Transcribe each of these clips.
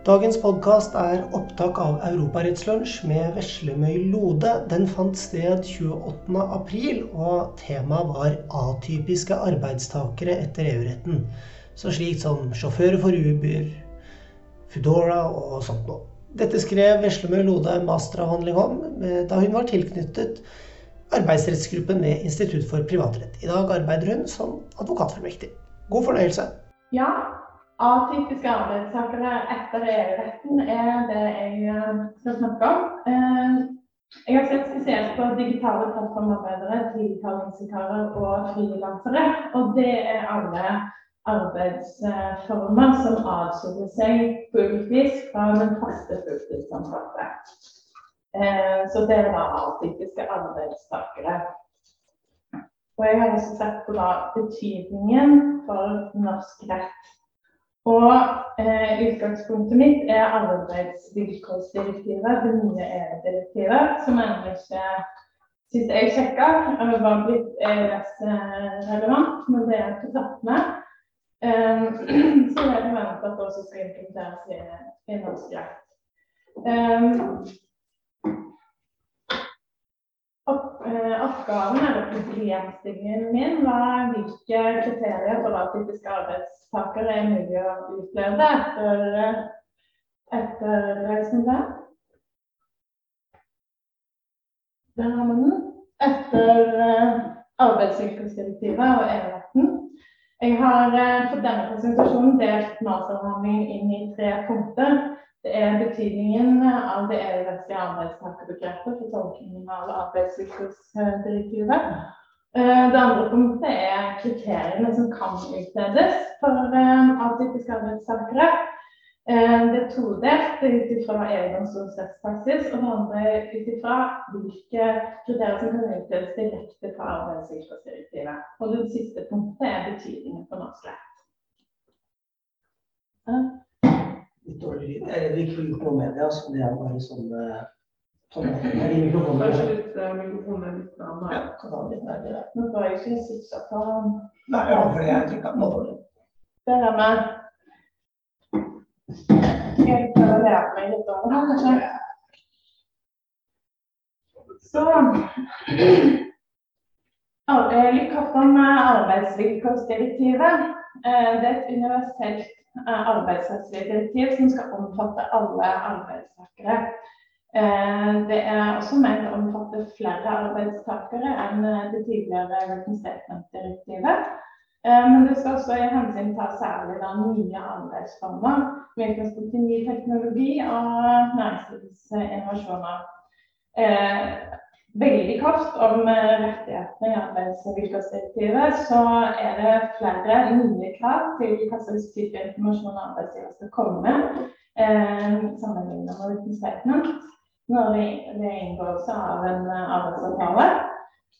Dagens podkast er opptak av Europarettslunsj med Veslemøy Lode. Den fant sted 28.4, og temaet var atypiske arbeidstakere etter EU-retten. Så slikt som sjåfører for Uber, Foodora og sånt noe. Dette skrev Veslemøy Lode masteravhandling om eh, da hun var tilknyttet arbeidsrettsgruppen ved Institutt for privatrett. I dag arbeider hun som advokatfullmektig. God fornøyelse. Ja, Atypiske arbeidstakere etter EU-retten er det jeg eh, skal snakke om. Eh, jeg har sett spesielt på digitale plattformarbeidere, digitale og frilansere. Og det er alle arbeidsformer som adskiller seg på fra den faste fulltidsansatte. Eh, så det da atypiske arbeidstakere. Og jeg har også sett på da betydningen for norsk rett og eh, utgangspunktet mitt er arbeidsvilkårsdirektivet, det nye EU-direktivet, som ennå ikke sist jeg sjekka, var blitt EØS-relevant, men det er ikke tatt med. Um, så er det ventet at det også skal implementeres i, i norsk rett. Eh, oppgaven eller problemstillingen min var hvilke kriterier for atypiske arbeidstakere er mulig å utleve etter, etter som det. Der har man den. Etter uh, og EU-retten. Jeg har for denne presentasjonen delt masterbehandlingen inn i tre punkter. Det er betydningen av det EU-rettslige arbeidstakerbegrepet for tolkningen av arbeidsvilkårsdirektivet. Eh, det andre punktet er kriteriene som kan utledes for eh, atypiske arbeidstakere. Eh, det er todelt ut ifra EU-domstolens rettspraksis, og det andre ut ifra hvilke kriterier som kan utledes direkte fra arbeidsvilkårsdirektivet. Og det siste punktet er betydningen for norsk rett litt dårlig lyd. Jeg er redd vi ikke får gjort noe med det. altså Det er bare sånne tomater her i mikrofonen. Kanskje litt uh, mikrofonen litt her. Ja, kan litt nærmere. Nå får jeg ikke sitte på Nei, ja, for jeg tenker på den. Der er meg. Skal jeg prøve å lære meg litt over her, kanskje? Så Litt kort om arbeidsvilkårsdirektivet. Eh, det er et universelt arbeidsrettslige direktiv som skal omfatte alle arbeidstakere. Eh, det er også ment å omfatte flere arbeidstakere enn det tidligere. Eh, men det skal også i hensyn ta særlig da nye arbeidsformer utgangspunkt i ny teknologi og næringslivets innovasjoner. Eh, veldig kort om eh, rettighetene i arbeidsvilkårsdirektivet, så er det flere nye krav til hva slags type informasjon arbeidsgiver skal komme med, eh, sammenlignet med uten statement, når det, inngåelse av en arbeidsavtale.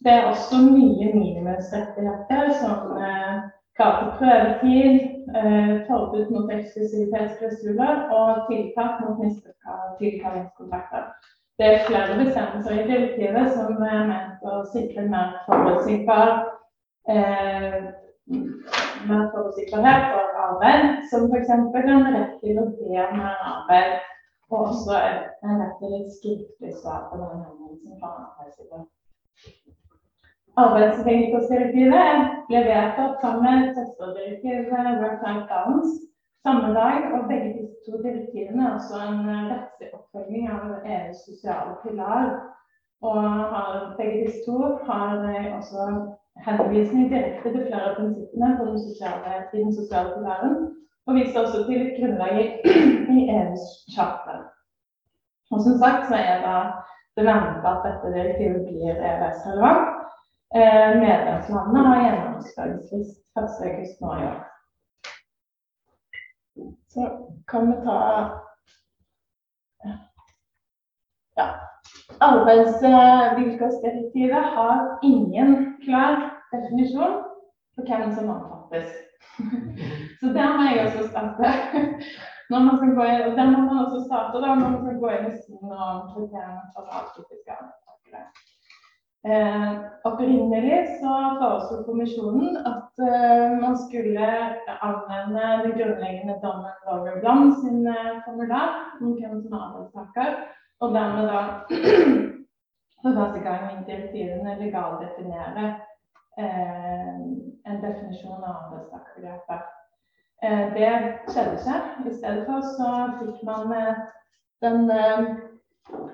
Det er også nye minimumsrettigheter som eh, krav til prøvetid, eh, forbud mot eksklusivitetsklausuler og tiltak mot misbruk av tilkallingskontrakter. Det er flere bestemmelser i direktivet som er ment å sikre mer forutsigbar eh, mer forutsigbarhet for arbeid, som f.eks. en rett til å be om mer arbeid, og også en rett til et skriftlig svar på den henvendelsen fra arbeidsgiver. Arbeidsvilkårsdirektivet ble vedtatt sammen med søsterdirektivet Work-Life Balance samme dag. Og begge disse to direktivene er også en eh, rettslig oppfølging av EUs sosiale pilar. Og begge disse to har eh, også henvisning direkte til flere av prinsippene på den sosiale, i den sosiale pilaren. Og viser også til grunnlaget i EUs charter. Og som sagt så er det ventet at dette direktivet blir EØS-relevant. Eh, medlemslandene har gjennomføringsfrist 1.8 nå i år. Så kan vi ta Ja. Arbeidsvilkårsdirektivet har ingen klar definisjon på hvem som omfattes. Så der må jeg også starte. Når man skal gå inn, og der må man også starte da, når man skal gå inn i siden og kriteriene for. Eh, opprinnelig så foreslo kommisjonen at eh, man skulle anvende den grunnleggende dommen Laura Blom sin eh, formular om hvem som er arbeidstaker, og dermed da for første gang i direktivene legaldefinere eh, en definisjon av arbeidstakerbegrepet. Eh, det skjedde ikke. I stedet for så fikk man eh, den eh,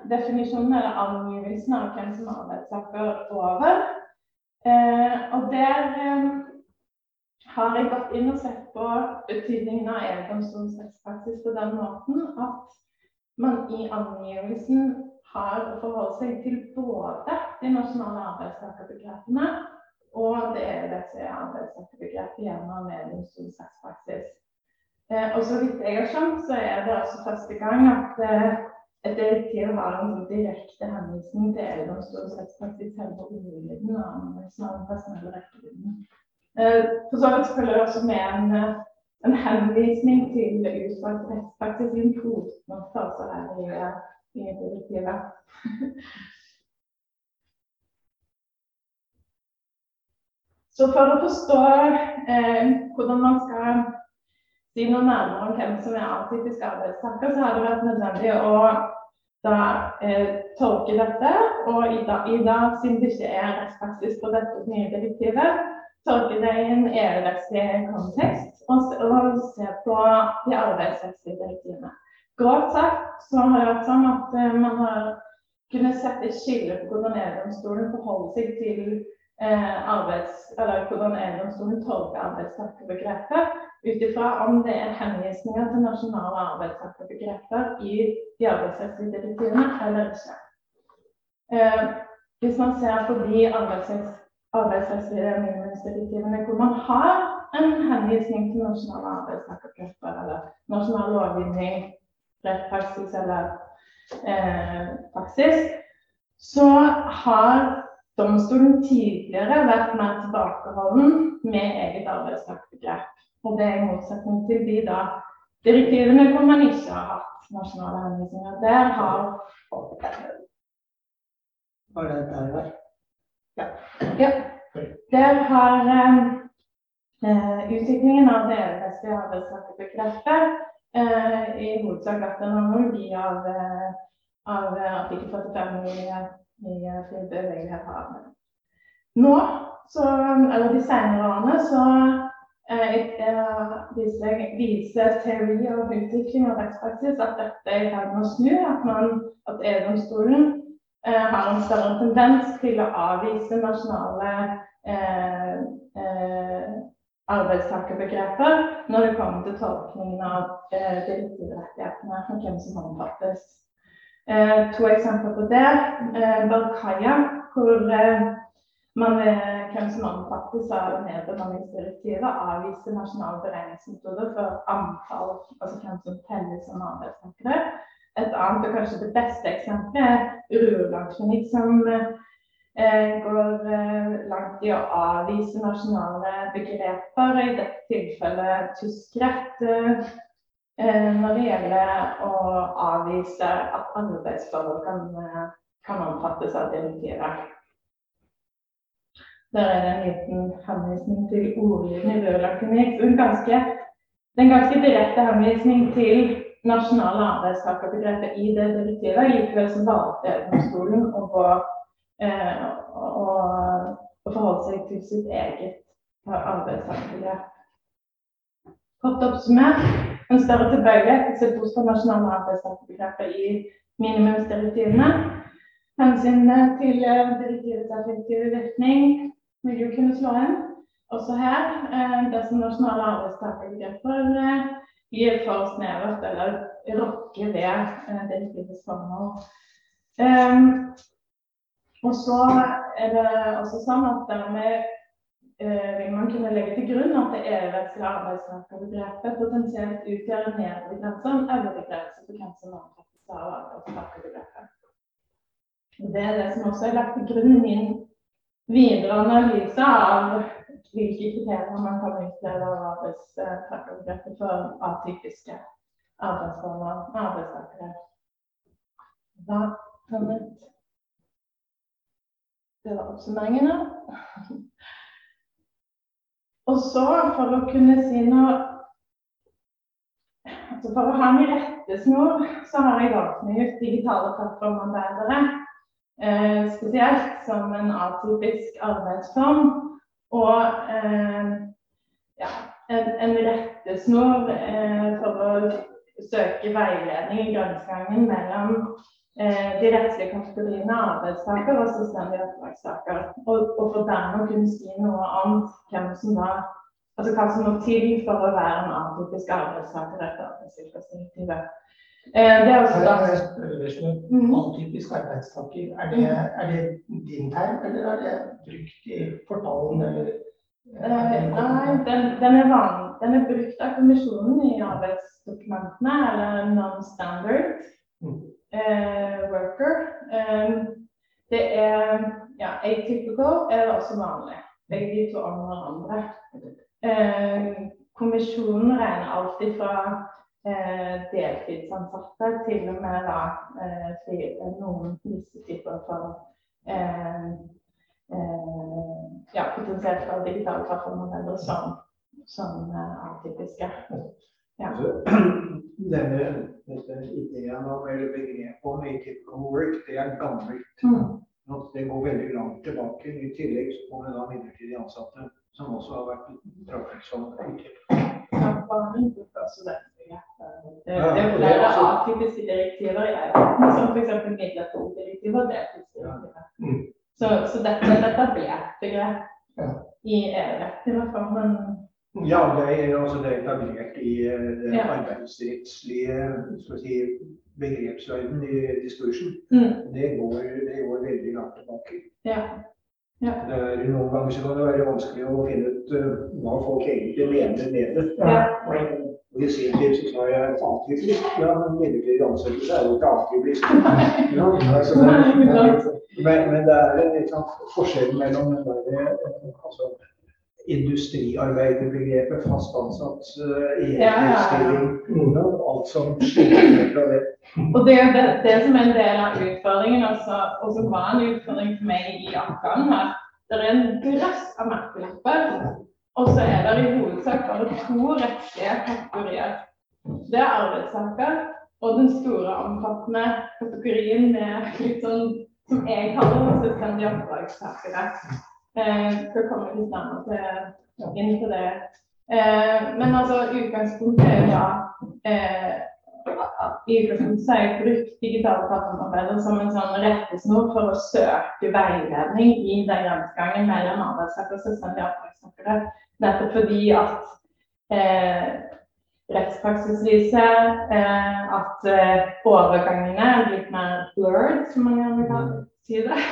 definisjonen eller angivelsen av hvem som er arbeidstaker over. Eh, og der eh, har jeg gått inn og sett på betydningen av EU-domstolens rettspraksis på den måten at man i angivelsen har å forholde seg til både de nasjonale arbeidstakerbegrepene og det EU-rettslige arbeidstakerbegrepet gjennom EU-domstolens rettspraksis. Eh, og så vidt jeg har skjønt, så er det altså første gang at eh, et direktiv har en direkte henvisning til EU-domstolens rettspraksis selve ordlyden av den personelle rekkevidden. Eh, for så vidt følger det også med en, eh, en henvisning til utvalgt rettspraksis i en fotnote altså her i, eh, i direktivet. Så for å forstå eh, hvordan man skal si noe nærmere om hvem som er atypisk arbeidstaker, så har det vært nødvendig å da eh, tolke dette. Og i dag, i dag, siden det ikke er rettspraksis på dette nye direktivet, tolke det i en EU-rettslig kontekst og, og, se på de arbeidsrettslige direktivene. Grovt sagt så har det vært sånn at eh, man har kunnet sette et skille på hvordan EU-domstolen forholder seg til eh, arbeids, eller hvordan EU-domstolen tolker arbeidstakerbegrepet ut ifra om det er henvisninger til nasjonale arbeidstakerbegreper i de arbeidsrettslige direktivene eller ikke. Eh, hvis man ser de arbeidsrettslige minimumsdirektivene hvor man har en henvisning til nasjonale arbeidstakergrupper eller nasjonal lovgivning, rettspraksis eller eh, praksis, så har domstolen tidligere vært mer tilbakeholden med eget arbeidstakerbegrep. Og det er i motsetning til de da direktivene hvor man ikke har hatt nasjonale henvisninger. Der har Var det der var? Ja. ja. Der har eh, utviklingen av det europeiske arbeidstakerbegrepet eh, i hovedsak vært en analogi av, eh, av artikkel 45 i, i fri bevegelighet. Nå, så, eller de senere årene, så viser teori og utvikling og rettspraksis at dette er i ferd med å snu. At, man, at EU-domstolen eh, har en større tendens til å avvise nasjonale eh, eh, arbeidstakerbegreper når det kommer til tolkningen av eh, direktivrettighetene og hvem som omfattes. Eh, to eksempler på det. Eh, Balkaya, hvor eh, man hvem som omfattes av nedbemanningsdirektivet, avviser nasjonale beregningsmetoder for antall, altså hvem som telles som arbeidstakere. Et annet og kanskje det beste eksempelet er Ruland som eh, går eh, langt i å avvise nasjonale begreper, i dette tilfellet tysk rett, eh, når det gjelder å avvise at arbeidsforhold kan, eh, kan omfattes av direktivet. Der er det en liten henvisning til ordlyden i Rødlakenik. En ganske, det er en ganske direkte henvisning til nasjonale arbeidstakerbegrepet i det direktivet. Likevel så valgte domstolen å, eh, å, å forholde seg til sitt eget arbeidstakerbegrep. Kort oppsummert en større tilbøyelighet til å se nasjonale arbeidstakerbegrepet i minimumsdirektivene. Hensynet til eh, direktivets effektive virkning, vil jo kunne slå inn. Også her, Det dersom nasjonale arbeidstakergrupper eh, gir for snevert eller rokker ved eh, direktivets formål. Og så er det også sånn at dermed vil man kunne legge til grunn at det EU-rettslige arbeidstakerbegrepet potensielt utgjør en nedre grense og en øvre grense for hvem som omfattes av arbeidstakerbegrepet. Det er det som også er lagt til grunn i min videre analyse av hvilke kriterier man kan utlede av arbeidstakerbegrepet for atypiske arbeidsformer og arbeidstakere. Da kommet det var oppsummeringene. Og så, for å kunne si noe altså For å ha en rettesnor, så har jeg valgt meg ut digitale plattformarbeidere. Eh, spesielt som en atypisk arbeidsform. Og eh, ja, en, en rettesnor eh, for å søke veiledning i grensegangen mellom de rettslige kategoriene arbeidstaker og selvstendig oppdragstaker. Og, og for dermed å kunne si noe om hvem som var altså hva som må til for å være en atypisk arbeidstaker etter arbeidslivsdirektivet. Eh, det er også da mm. Atypisk arbeidstaker, er det, er det din term, eller er det brukt i portalen? Eller, eh, nei, den, den, er van, den, er brukt av kommisjonen i arbeidsdokumentene, eller non-standard mm. Uh, worker. Um, det er ja, atypical er også vanlig. Begge de to om hverandre. Eh, kommisjonen regner alltid fra eh, deltidsansatte til og med da, eh, noen visse typer for ja, potensielt fra digitale plattformer som, som atypiske. Ja. Denne, denne ideen om, eller begrepet om atypical work, det er gammelt. Mm. Det går veldig langt tilbake. I tillegg så kommer da midlertidig ansatte som også har vært trafikk som det er flere atypiske direktiver i EU, som f.eks. midlertidig-direktivet og deltidsdirektivet. Mm. Så, så dette er et etablert begrep i EU-rett, er, altså det er etablert i den ja. arbeidsrettslige si, begrepsverden i diskursen. Mm. Det, går, det går veldig langt tilbake. Ja. Ja. Er, noen ganger så kan det være vanskelig å finne ut uh, hva folk egentlig mener med det. Ja. Og I sin tid så sa jeg atypisk. Ja, men midlertidig ansettelse er jo ikke atypisk. Ja, altså, men, men, det er en liksom, forskjell mellom den der, altså, industriarbeiderbegrepet, fast ansatt, i heltidsstilling, ja, ja, alt som skiller fra det. Og det er det, det som er en del av utfordringen, og som var en utfordring for meg i Afghan her. Det er en grøss av merkelapper, og så er det i hovedsak bare to rettslige kategorier. Det er arbeidstaker og den store, omfattende kategorien med litt sånn som jeg kaller selvstendige oppdragstakere. Eh, skal komme litt nærmere inn på det. Eh, men altså, utgangspunktet er jo da eh, i utgangspunktet har jeg brukt digitale plattformarbeider som en sånn rettesnor for å søke veiledning i den grensegangen mellom arbeidstaker og selvstendige arbeidstakere. Nettopp fordi at eh, rettspraksis viser eh, at eh, overgangene er blitt mer blurred, som man gjerne kan si det.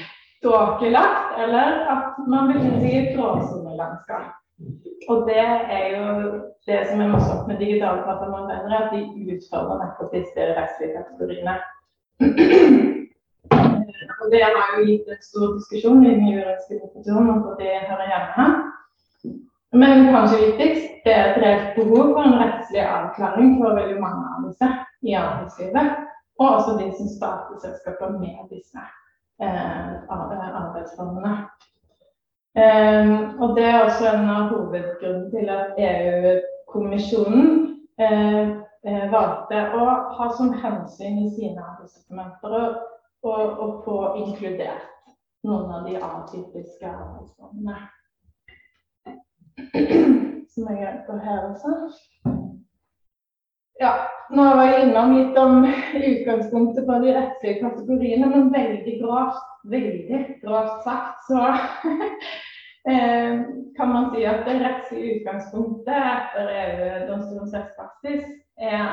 Tåkelagt, eller at man befinner seg i et gråsonelandskap. Og det er jo det som er masse opp med digitale plattformer, at de utfordrer nettopp disse rettslige kategoriene. Og det har jo gitt en stor diskusjon i den juridiske diskusjonen om hvor det hører hjemme. Men kanskje viktigst det er et reelt behov for en rettslig avklaring for veldig mange av disse i arbeidslivet. Og også de som starter selskaper med disse arbeidsformene. Um, og Det er også en av hovedgrunnene til at EU-kommisjonen uh, valgte å ha som hensyn i sine arbeidsdokumenter å få inkludert noen av de atypiske arbeidsformene. Som jeg hjelper her også. Ja, nå var jeg innom litt om utgangspunktet for de rettslige kategoriene, men veldig grovt, veldig grovt sagt så Eh, kan man si at det rettslige utgangspunktet etter EU-domstolens rettspraksis er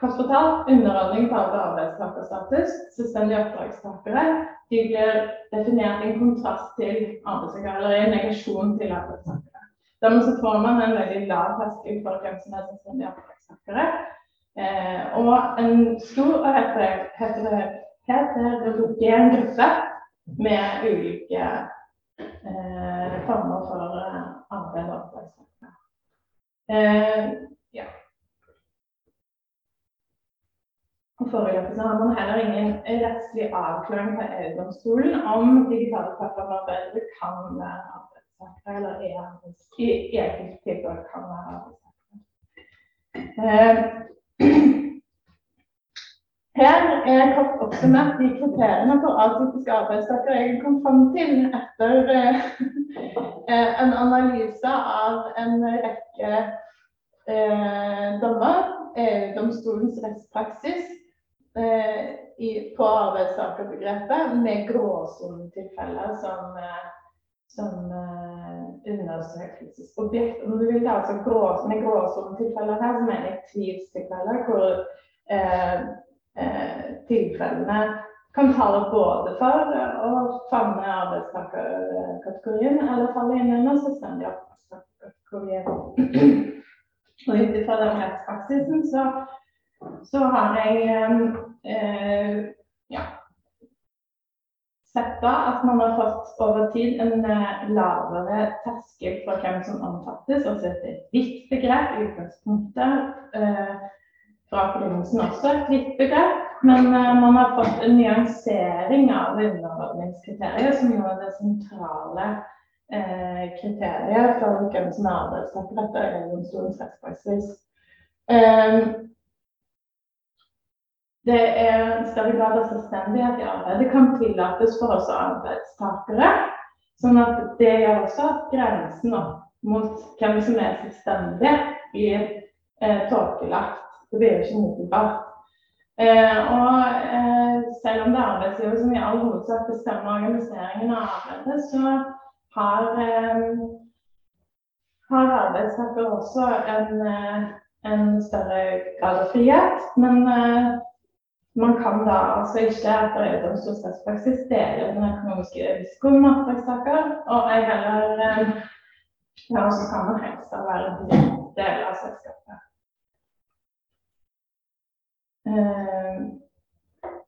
kort fortalt underordning på arbeidstakerstatus, selvstendige oppdragstakere. De blir definert i en kontrast til arbeidstakere, eller i en negasjon til arbeidstakere. Dermed så får man en veldig lav terskel for hvem som er selvstendige oppdragstakere. Eh, og en stor og heterogen gruppe med ulike eh, former for eh, arbeid og oppdragstakere. Eh, ja. Foreløpig har man heller ingen rettslig avklaring fra EU-domstolen om digitale plattformarbeidere kan være arbeidstakere, eller er i enkelte tilfeller kan være arbeidstakere. Eh, her er kort oppsummert de kriteriene for atypiske arbeidstakere jeg kom fram til etter eh, en analyse av en rekke eh, dommer, EU-domstolens rettspraksis Eh, i, på arbeidstakerbegrepet med gråsonetilfeller som, eh, som undersøkelsesobjekt. Om du vil altså grå, Med gråsonetilfeller her så mener jeg tvilstilfeller hvor eh, eh, tilfellene kan falle både for å fange arbeidstakerkategorien eller falle inn under selvstendig arbeidstakerkategorien. Og ut ifra den rettspraksisen så så har jeg eh, ja, sett da at man har fått over tid en eh, lavere terskel for hvem som omfattes. Altså et vidt begrep i utgangspunktet. Eh, fra begynnelsen også et vidt begrep. Men eh, man har fått en nyansering av underordningskriteriet, som jo er det sentrale kriteriet for hvem som er arbeidstaker etter EU-domstolens rettspraksis. Det er større grad av selvstendighet i arbeidet kan tillates for oss arbeidstakere. Sånn at det gjør også at grensen mot hvem som er selvstendig, blir eh, tåkelagt. Det blir jo ikke umiddelbart. Eh, og eh, selv om det er arbeidsgiver som i all hovedsak bestemmer organiseringen av arbeidet, så har, eh, har arbeidstaker også en, eh, en, større grad av frihet. Men eh, man kan da altså ikke etter EU-domstolens rettspraksis dele den økonomiske risikoen med oppdragstaker, og ei heller eh, ja, så kan man helst da være en del av selskapet. Eh,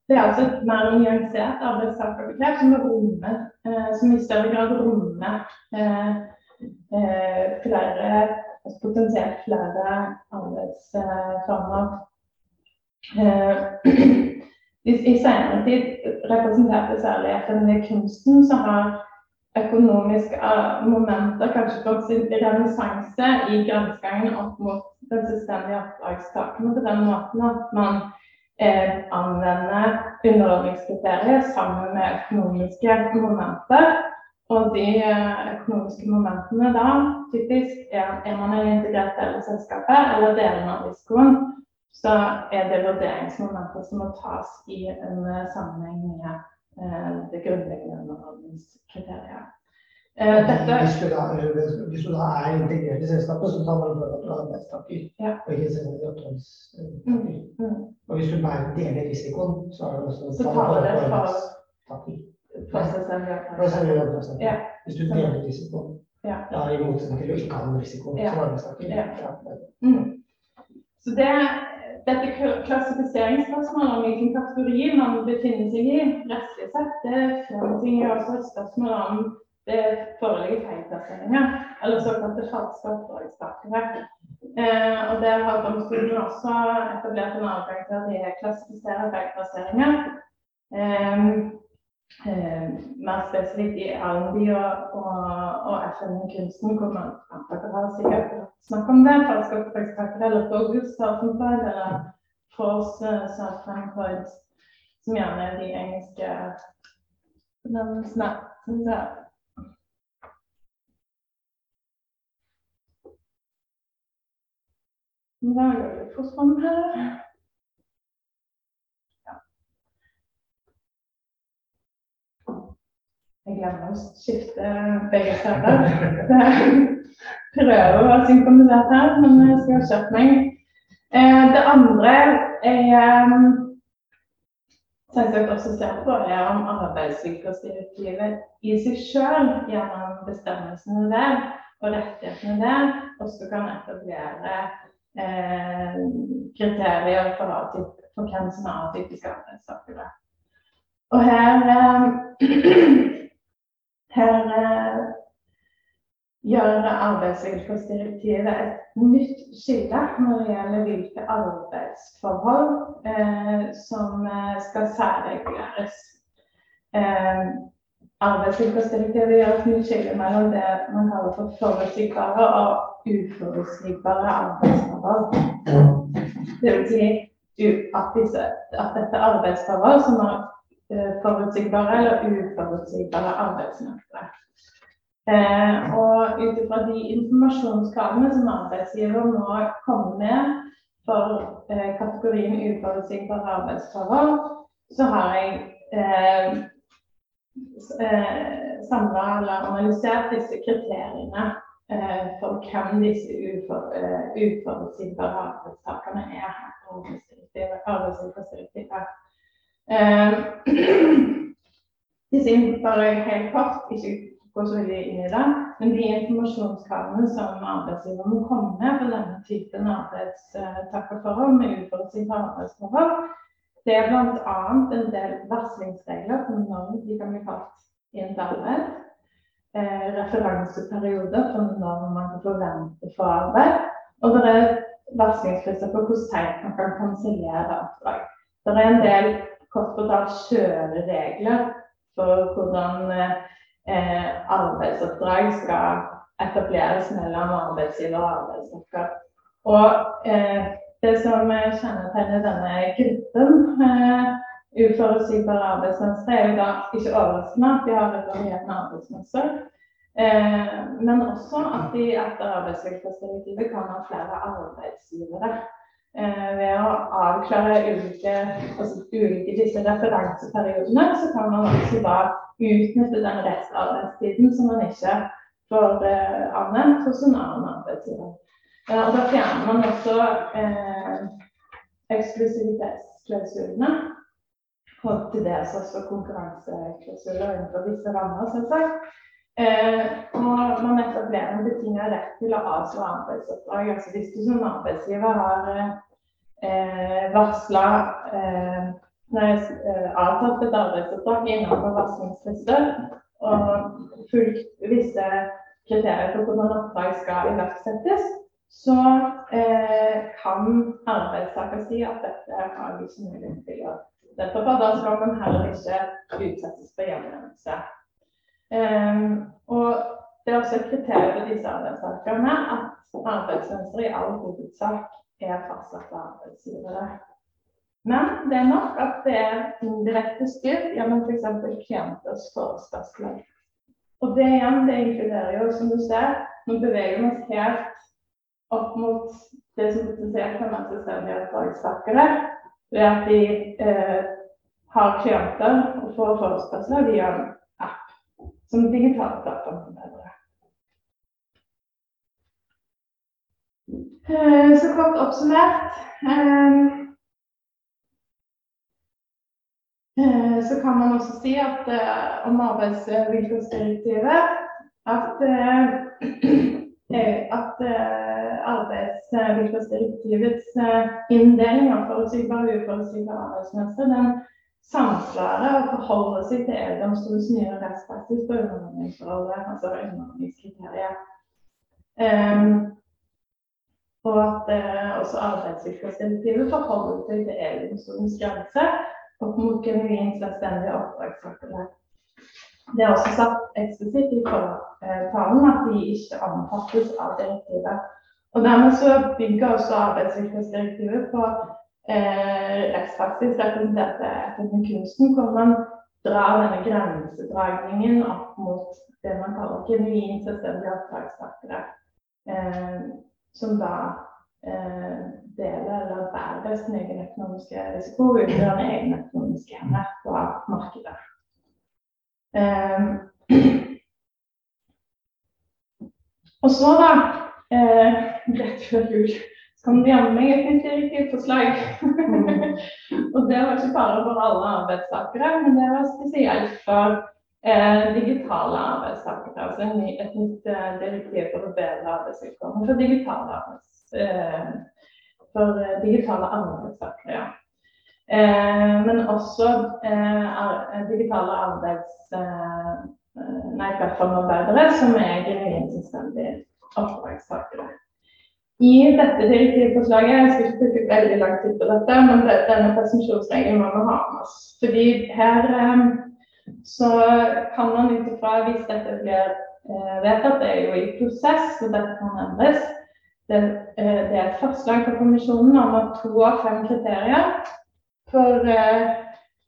det er altså et mer nyansert arbeidstakerbegrep som, rommer, eh, som i større grad rommer flere, altså potensielt flere arbeidsformer I senere tid representerte særlig FNV kunsten, som har økonomiske eh, momenter kanskje fått sin renessanse i grensegangen opp mot den selvstendige oppdragstakerne på den måten at man eh, anvender underordningskriterier sammen med økonomiske momenter. Og de eh, økonomiske momentene da typisk er, er man en integrert del av selskapet eller delen av risikoen så er det vurderingsmomenter som må tas i en eh, sammenheng med eh, det grunnleggende underholdningskriteriet. Eh, hvis, du da, hvis, du da, er integrert i selskapet, så tar man for at du er arbeidstaker. Ja. Og ikke oppdragstaker. Mm, mm. Og hvis du bare deler risikoen, så er det også så taler det for, oppdragstaker. Ja. Hvis du deler risikoen. Ja. ja I motsetning til å ikke ha noen risiko som arbeidstaker. Ja. Ja. Mm. Så det dette klassifiseringsspørsmålet om hvilken kategori man befinner seg i rettslig sett, det fremtinger også et spørsmål om det foreligger feilplasseringer, eller såkalte falske oppdragstakere. Eh, og Der har domstolen også etablert en adgang til at de klassifiserer feilplasseringer. Eh, eh, mer spesifikt i R&B og, og, og FN-kunsten, hvor man dere har sikkert snakket om det. Falske oppdragstakere eller bogus self-employed eller false self-employed, som gjerne er de engelske benevnelsene. Nå går litt fort fram her. Jeg glemmer å skifte begge steder. Prøver å være synkronisert her, men jeg skal ha kjørt meg. Eh, det andre jeg eh, selvsagt også ser på, er om arbeidsvilkårsdirektivet i seg sjøl gjennom bestemmelsene der og rettighetene der også kan etablere eh, kriterier for, for hvem som er atypiske arbeidstakere. Og her, eh, her gjør arbeidsvilkårsdirektivet et nytt skille når det gjelder hvilke arbeidsforhold eh, som eh, skal særreguleres. Eh, arbeidsvilkårsdirektivet gjør et nytt skille mellom det man kaller for forutsigbare og uforutsigbare arbeidsforhold. Det vil si at, disse, at dette arbeidsforhold som eh, forutsigbare eller uforutsigbare arbeidsmønstre. Eh, og ut ifra de informasjonskravene som arbeidsgiver må komme med for eh, kategorien uforutsigbare arbeidsforhold, så har jeg eh, eh samla eller analysert disse kriteriene eh, for hvem disse ufor, uh, uforutsigbare arbeidstakerne er. Arbeidslivsdirektivet. Uh, sier bare helt kort, ikke gå så veldig inn i det. Men de informasjonskravene som arbeidsgiver må komme med for denne typen arbeidstakerforhold med uforutsigbare arbeidsforhold, det er bl.a. en del varslingsregler for når de kan bli kalt inn til arbeid. Eh, referanseperioder for når man kan forvente for arbeid. Og det er varslingsfrister for hvor seint man kan kansellere oppdrag. Det er en del kort fortalt kjøreregler for hvordan eh, arbeidsoppdrag skal etableres mellom arbeidsgiver og arbeidstaker. Og eh, det som kjennetegner denne gruppen eh, uforutsigbare arbeidsmønstre, er jo da ikke overraskende at de har et varierende arbeidsmønster. Eh, men også at de etter arbeidsvilkårsdirektivet kan ha flere arbeidsgivere. Eh, ved å avklare ulike, altså ulike disse referanseperiodene, så kan man også da utnytte den restarbeidstiden som man ikke får eh, anvendt hos en annen arbeidsgiver. Eh, og da fjerner man også eh, eksklusivitetsklausulene. Og til dels også konkurranseklausuler innenfor visse rammer, selvsagt. Eh, og man etablerer en betinget rett til å avslå arbeidsoppdrag. Altså hvis du som arbeidsgiver har eh, varsla eh, eh, avtalt et arbeidsoppdrag innenfor varslingsfrister og fulgt visse kriterier for hvordan oppdrag skal iverksettes, så eh, kan arbeidstaker si at dette har vi ikke mulighet til å Derfor da skal man heller ikke utsettes for hjemlevelse. Um, og det er også et kriterium for disse arbeidstakerne at arbeidsmønsteret i all hovedsak er fastsatt av arbeidsgivere. Men det er nok at det er indirekte styrt gjennom f.eks. klienters forespørsler. Og det igjen, det inkluderer jo, som du ser, nå beveger vi oss helt opp mot det som potensielt kan være selvstendige oppdragstakere, ved at de eh, har klienter og får forespørsler De app som digitale plattformer. Eh, så kort oppsummert eh, Eh, så kan man også si at om arbeidsvilkårsdirektivet at, at arbeidsvilkårsdirektivets inndeling av forutsigbare og uforutsigbare arbeidsmønstre den samsvarer og forholder seg til EU-domstolens nye rettspraksis på underordningsforholdet, altså underordningskriterier. Um, og at uh, også arbeidsvilkårsdirektivet forholder seg til EU-domstolens grense opp mot genuint selvstendige oppdragstakere. Det er også satt eksplisitt i fortalen at de ikke omfattes av direktivet. Og Dermed så bygger også arbeidsvilkårsdirektivet på eh, rettspraksis representerte etter kunsten, hvor man drar denne grensedragningen opp mot det man kaller genuint selvstendige oppdragstakere. Eh, som da eh, deler eller bærer sin egen økonomiske risiko og utgjør en egen økonomisk enhet på markedet. Um, og så, da, eh, rett før jul, kom jammen meg et nytt direktivforslag. og det var ikke bare for alle arbeidstakere, men det var spesielt for eh, digitale arbeidstakere. Altså et nytt eh, direktiv for å bedre arbeidsvilkårene for digitale arbeids, Eh, for eh, digitale arbeidstakere. Ja. Eh, men også eh, digitale arbeids... nei, plattformarbeidere som er genuint selvstendige oppdragstakere. I dette direktivforslaget Jeg skal ikke bruke veldig lang tid på dette, men denne presumpsjonsregelen må vi ha med oss. Fordi her eh, så kan man ut ifra, hvis dette blir eh, vedtatt, det er jo i prosess, så dette kan endres. Det, eh, det er et forslag fra kommisjonen om at to av fem kriterier for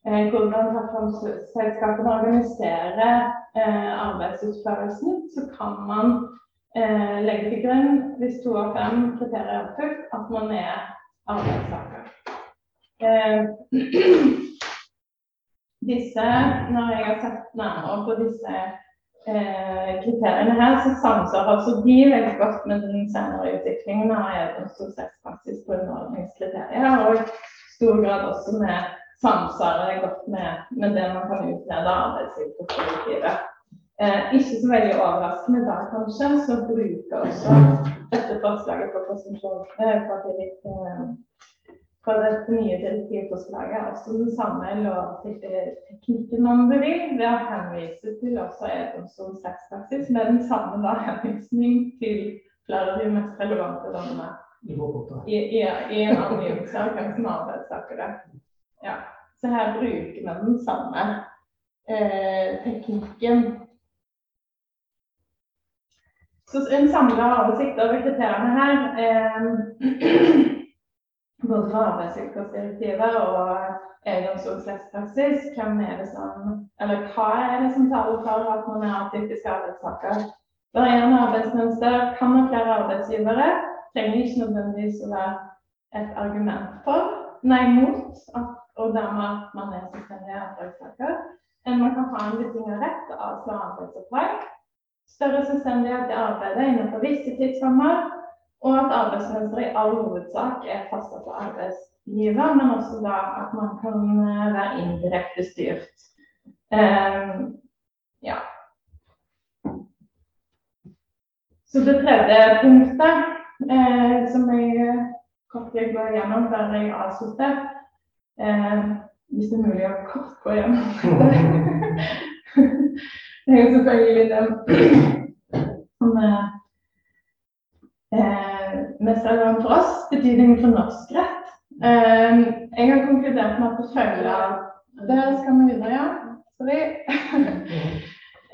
hvordan plattformselskapene organiserer arbeidsutførelsen, så kan man eh, legge til grunn, hvis to av fem kriterier er oppfylt, at man er arbeidstaker. Eh, disse, når jeg har sett nærmere på disse eh, kriteriene her, så samsvarer også de veldig godt med den senere utviklingen av EU-domstolspraksis på underordningskriterier, og i stor grad også med samsvarer godt med, med det man kan utrede arbeidslivsdirektivet. Eh, ikke så veldig overraskende da, kanskje, så bruker også dette forslaget på presentasjon eh, fra dette nye direktivforslaget også den samme lovteknikken man vil, ved å henvise til også EU-domstolens rettspraksis med den samme da, henvisning til flere av de mest relevante dommene i, i, i en angivelse som er arbeidstakere. Ja. Så her bruker vi den samme eh, teknikken så en samla oversikt over kriteriene her, eh, både fra arbeidsvilkårsdirektivet og eiendomsrettspraksis, hvem er det som, eller hva er det som taler for at man er atypisk arbeidstaker? Varierende arbeidsmønster kan ha flere arbeidsgivere. Trenger ikke nødvendigvis å være et argument for, nei, mot, at, og dermed at man er selvstendig arbeidstaker. Man kan ha en betinget rett altså arbeidsoppdrag større selvstendighet i arbeidet innenfor visse tidsrammer, og at arbeidsmønsteret i all hovedsak er fastsatt av arbeidsgiver, men også da at man kan eh, være indirekte styrt. Um, ja. Så det tredje punktet, eh, som jeg kort vil gå gjennom før jeg avslutter eh, Hvis det er mulig å kort gå gjennom det. Det er jo selvfølgelig det som er eh, mest relevant for oss, betydningen for norsk rett. Eh, jeg har konkludert med at det følger Der skal vi videre, ja. Sorry.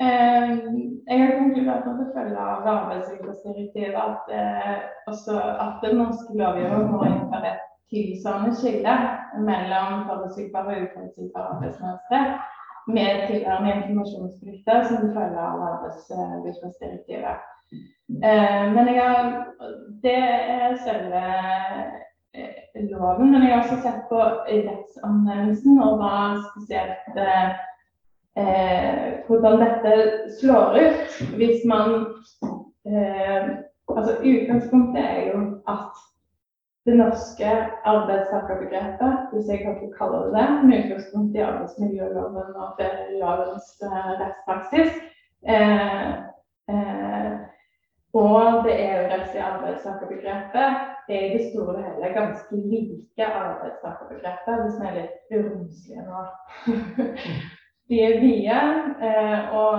eh, jeg har konkludert med at følge av arbeidsvilkårsdirektivet at, eh, at den norske lovgiver må innføre et tilsvarende skille mellom forutsigbare og uforutsigbare arbeidsmønstre med tilhørende informasjonsplikter som følger av. Eh, men jeg har, det er selve eh, loven. Men jeg har også sett på rettsanvendelsen, og hva spesielt eh, hvordan dette slår ut hvis man eh, Altså utgangspunktet er jo at det norske arbeidstakerbegrepet, hvis jeg kan kalle det det, med utgangspunkt i arbeidsmiljøloven og ferielovens uh, rettspraksis. Eh, eh, og det EU-rettslige arbeidstakerbegrepet er i det store og hele ganske like arbeidstakerbegrepet, hvis vi er litt uromslige nå. de er vide, eh, og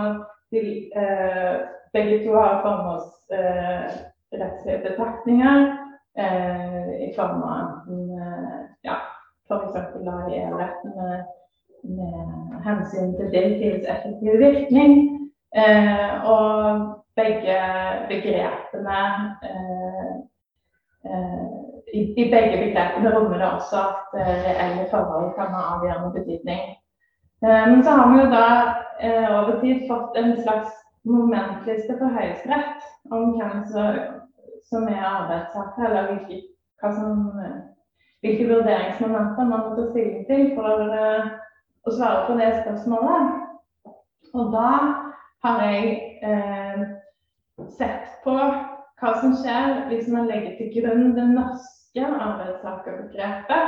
de, eh, begge to har formålsrettslige betraktninger. Eh, i form av enten eh, ja, f.eks. i EU-retten med, med, hensyn til direktivets effektive virkning. Eh, og begge begrepene i, i, begge begrepene rommer det også at reelle forhold kan ha avgjørende betydning. Men så har vi jo da over tid fått en slags momentliste for Høyesterett om hvem som som er arbeidstaker, eller hvilke, som, hvilke vurderingsmomenter man må ta stilling til for uh, å svare på det spørsmålet. Og da har jeg eh, sett på hva som skjer hvis man legger til grunn det norske arbeidstakerbegrepet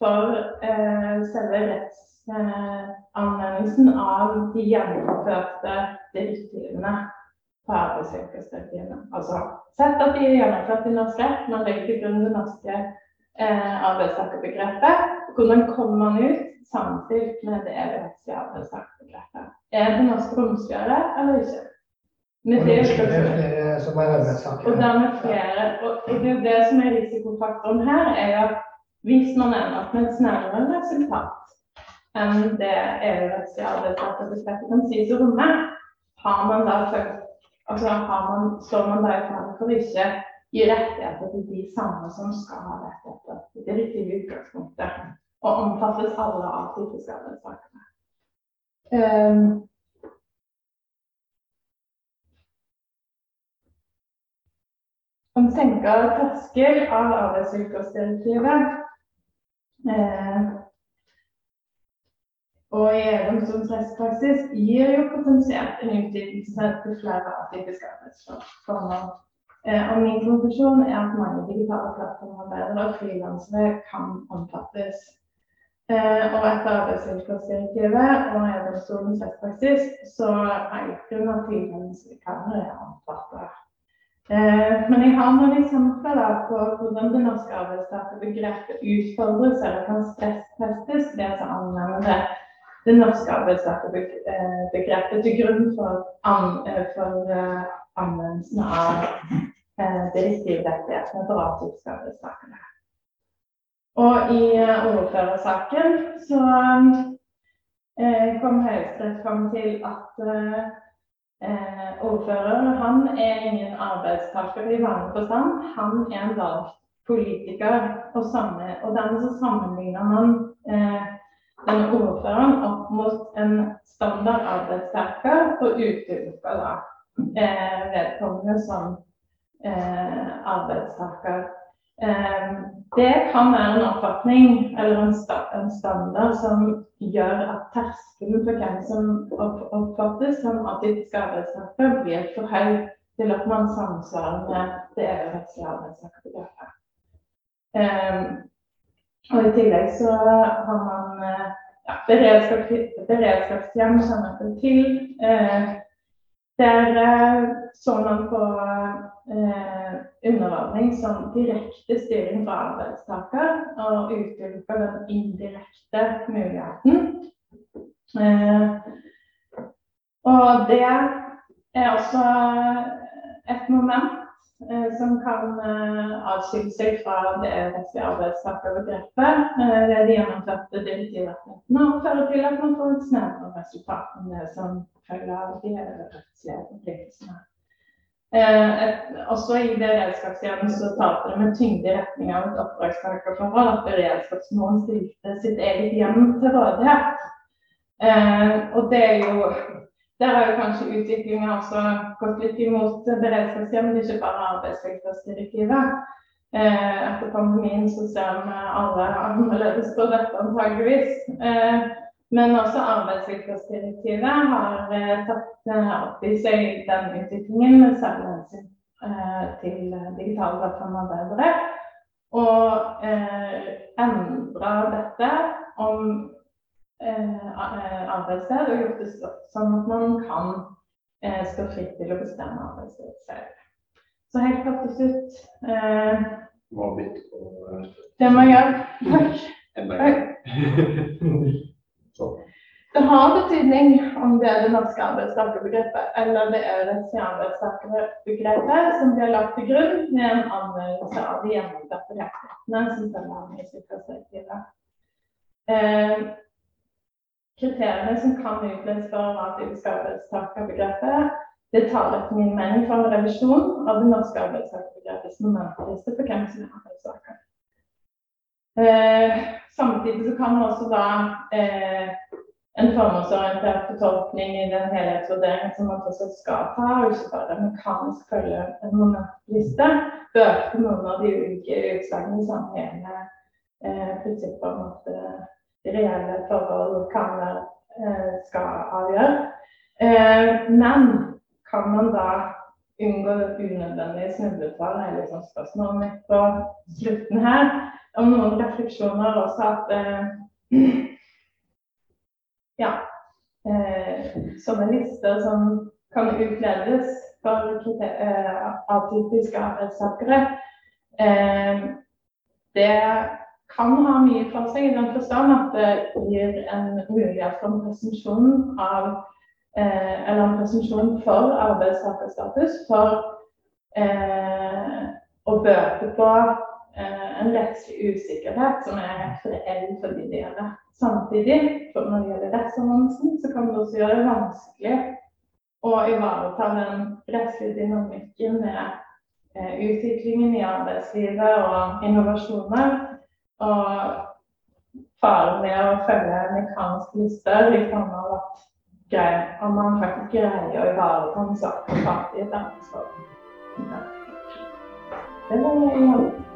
for eh, selve rettsanvendelsen eh, av de gjennomførte direktivene på arbeidsvilkårsdirektivet. Altså sett at de er gjennomført i norsk rett, man legger til grunn det norske eh, arbeidstakerbegrepet. Hvordan kommer man ut samtidig med det rettslige arbeidstakerbegrepet? Er det norske romsligere eller ikke? Med det, flere som er arbeidstakere. Og dermed flere. Og, det, det som er risikofaktoren her, er at hvis man ender opp med et snarere resultat enn det EU-rettslige arbeidstakerbegrepet kan sies å romme, har man da altså har man, står man da i fare ikke gi rettigheter til de samme som skal ha rettigheter. Det riktige utgangspunktet. Og omfattes alle av typiske. Um, om senka terskel av arbeidsvilkårsdirektivet eh, og i EU-domstolens rettspraksis gir jo potensielt en utvidelse til flere atypiske arbeidsformer. Eh, og min konklusjon er at mange digitale plattformarbeidere og frilansere kan omfattes. Eh, og etter arbeidsvilkårsdirektivet og EU-domstolens rettspraksis så er ikke at frilansvikarer er omfattet. Eh, men jeg har noen eksempler på hvordan det norske arbeidstakerbegrepet utfordres eller kan stresstestes ved å anvende det, norske arbeidstakerbegrepet til grunn for, an, eh, for uh, anvendelsen av uh, direktivrettighetene for atypiske arbeidstakere. Og i ordførersaken så kom Høyesterett fram til at eh, ordfører han er ingen arbeidstaker i vanlig forstand. Han er en valgt politiker. Og, samme, og dermed så sammenligner man eh, denne ordføreren opp mot en standard arbeidstaker og utelukka da eh, vedkommende som eh, arbeidstaker. Eh, det kan være en oppfatning eller en, standard som gjør at terskelen for hvem som oppfattes som atypisk arbeidstaker, blir for høy til at man samsvarer med det EU-rettslige arbeidstakerbegrepet. Og I tillegg så har man eh, ja, beredskaps, beredskapshjem kjenner til. Eh, der eh, så man på eh, underordning som direkte styring fra arbeidstaker, og utelukker den indirekte muligheten. Eh, og det er også et moment som kan eh, atskille seg fra det rettslige arbeidstakerbegrepet Det er de gjennomførte direktivrettighetene, og fører til at man får et snevrere resultat enn det som følger av de rettslige forpliktelsene. Eh, også i beredskapshjemmet så talte det med tyngde i retning av et oppdragstakerforhold at beredskapsmålen stilte sitt eget hjem til rådighet. Eh, og det er jo Der har jo kanskje utviklinga også gått litt imot beredskapshjemmet, ikke bare arbeidsvilkårsdirektivet. Eh, etter pandemien så ser vi alle annerledes på dette antageligvis. Eh, men også arbeidsvilkårsdirektivet har eh, tatt eh, opp i seg den utviklingen med særlig eh, til digitale plattformarbeidere. Og eh, endra dette om arbeidssted og gjort det sånn at man kan eh, stå fritt til å bestemme arbeidssted selv. Så helt til slutt eh, Det må jeg gjøre. Det har betydning om det er det norske arbeidstakerbegrepet eller det er det arbeidstakerbegrepet som blir lagt til grunn med en anvendelse av de gjennomførte rettighetene som følger av i Eh, kriteriene som kan utledes for atypisk arbeidstakerbegrepet, det tar etter min mening for en revisjon av det norske arbeidstakerbegrepets momentliste for hvem som er arbeidstaker. Eh, samtidig kan man også da eh, en formålsorientert fortolkning i den helhetsvurderingen som man også skal ta, og ikke bare mekanisk følge en momentliste, bøte noen av de ulike utslagene som hele eh, prinsippet om at eh, reelle forhold kan være, eh, skal avgjøre. Eh, men kan man da unngå unødvendige Det er liksom spørsmålet mitt på slutten her om noen refleksjoner også at eh, ja, eh, sånne lister som kan utledes for eh, atypiske arbeidstakere, eh, det kan ha mye for seg i den forstand at det gir en mulighet for en presumpsjon av eh, Eller en presumpsjon for arbeidstakerstatus for eh, å bøte på eh, en rettslig usikkerhet som er helt reell for de det gjelder. Samtidig, når det gjelder rettsannonsen, så kan det også gjøre det vanskelig å ivareta den rettslige dynamikken med eh, utviklingen i arbeidslivet og innovasjoner. Og faren med å følge en mekanisk liste liksom av vært grei. om man faktisk greier å ivareta en sak på framtid. Så det var det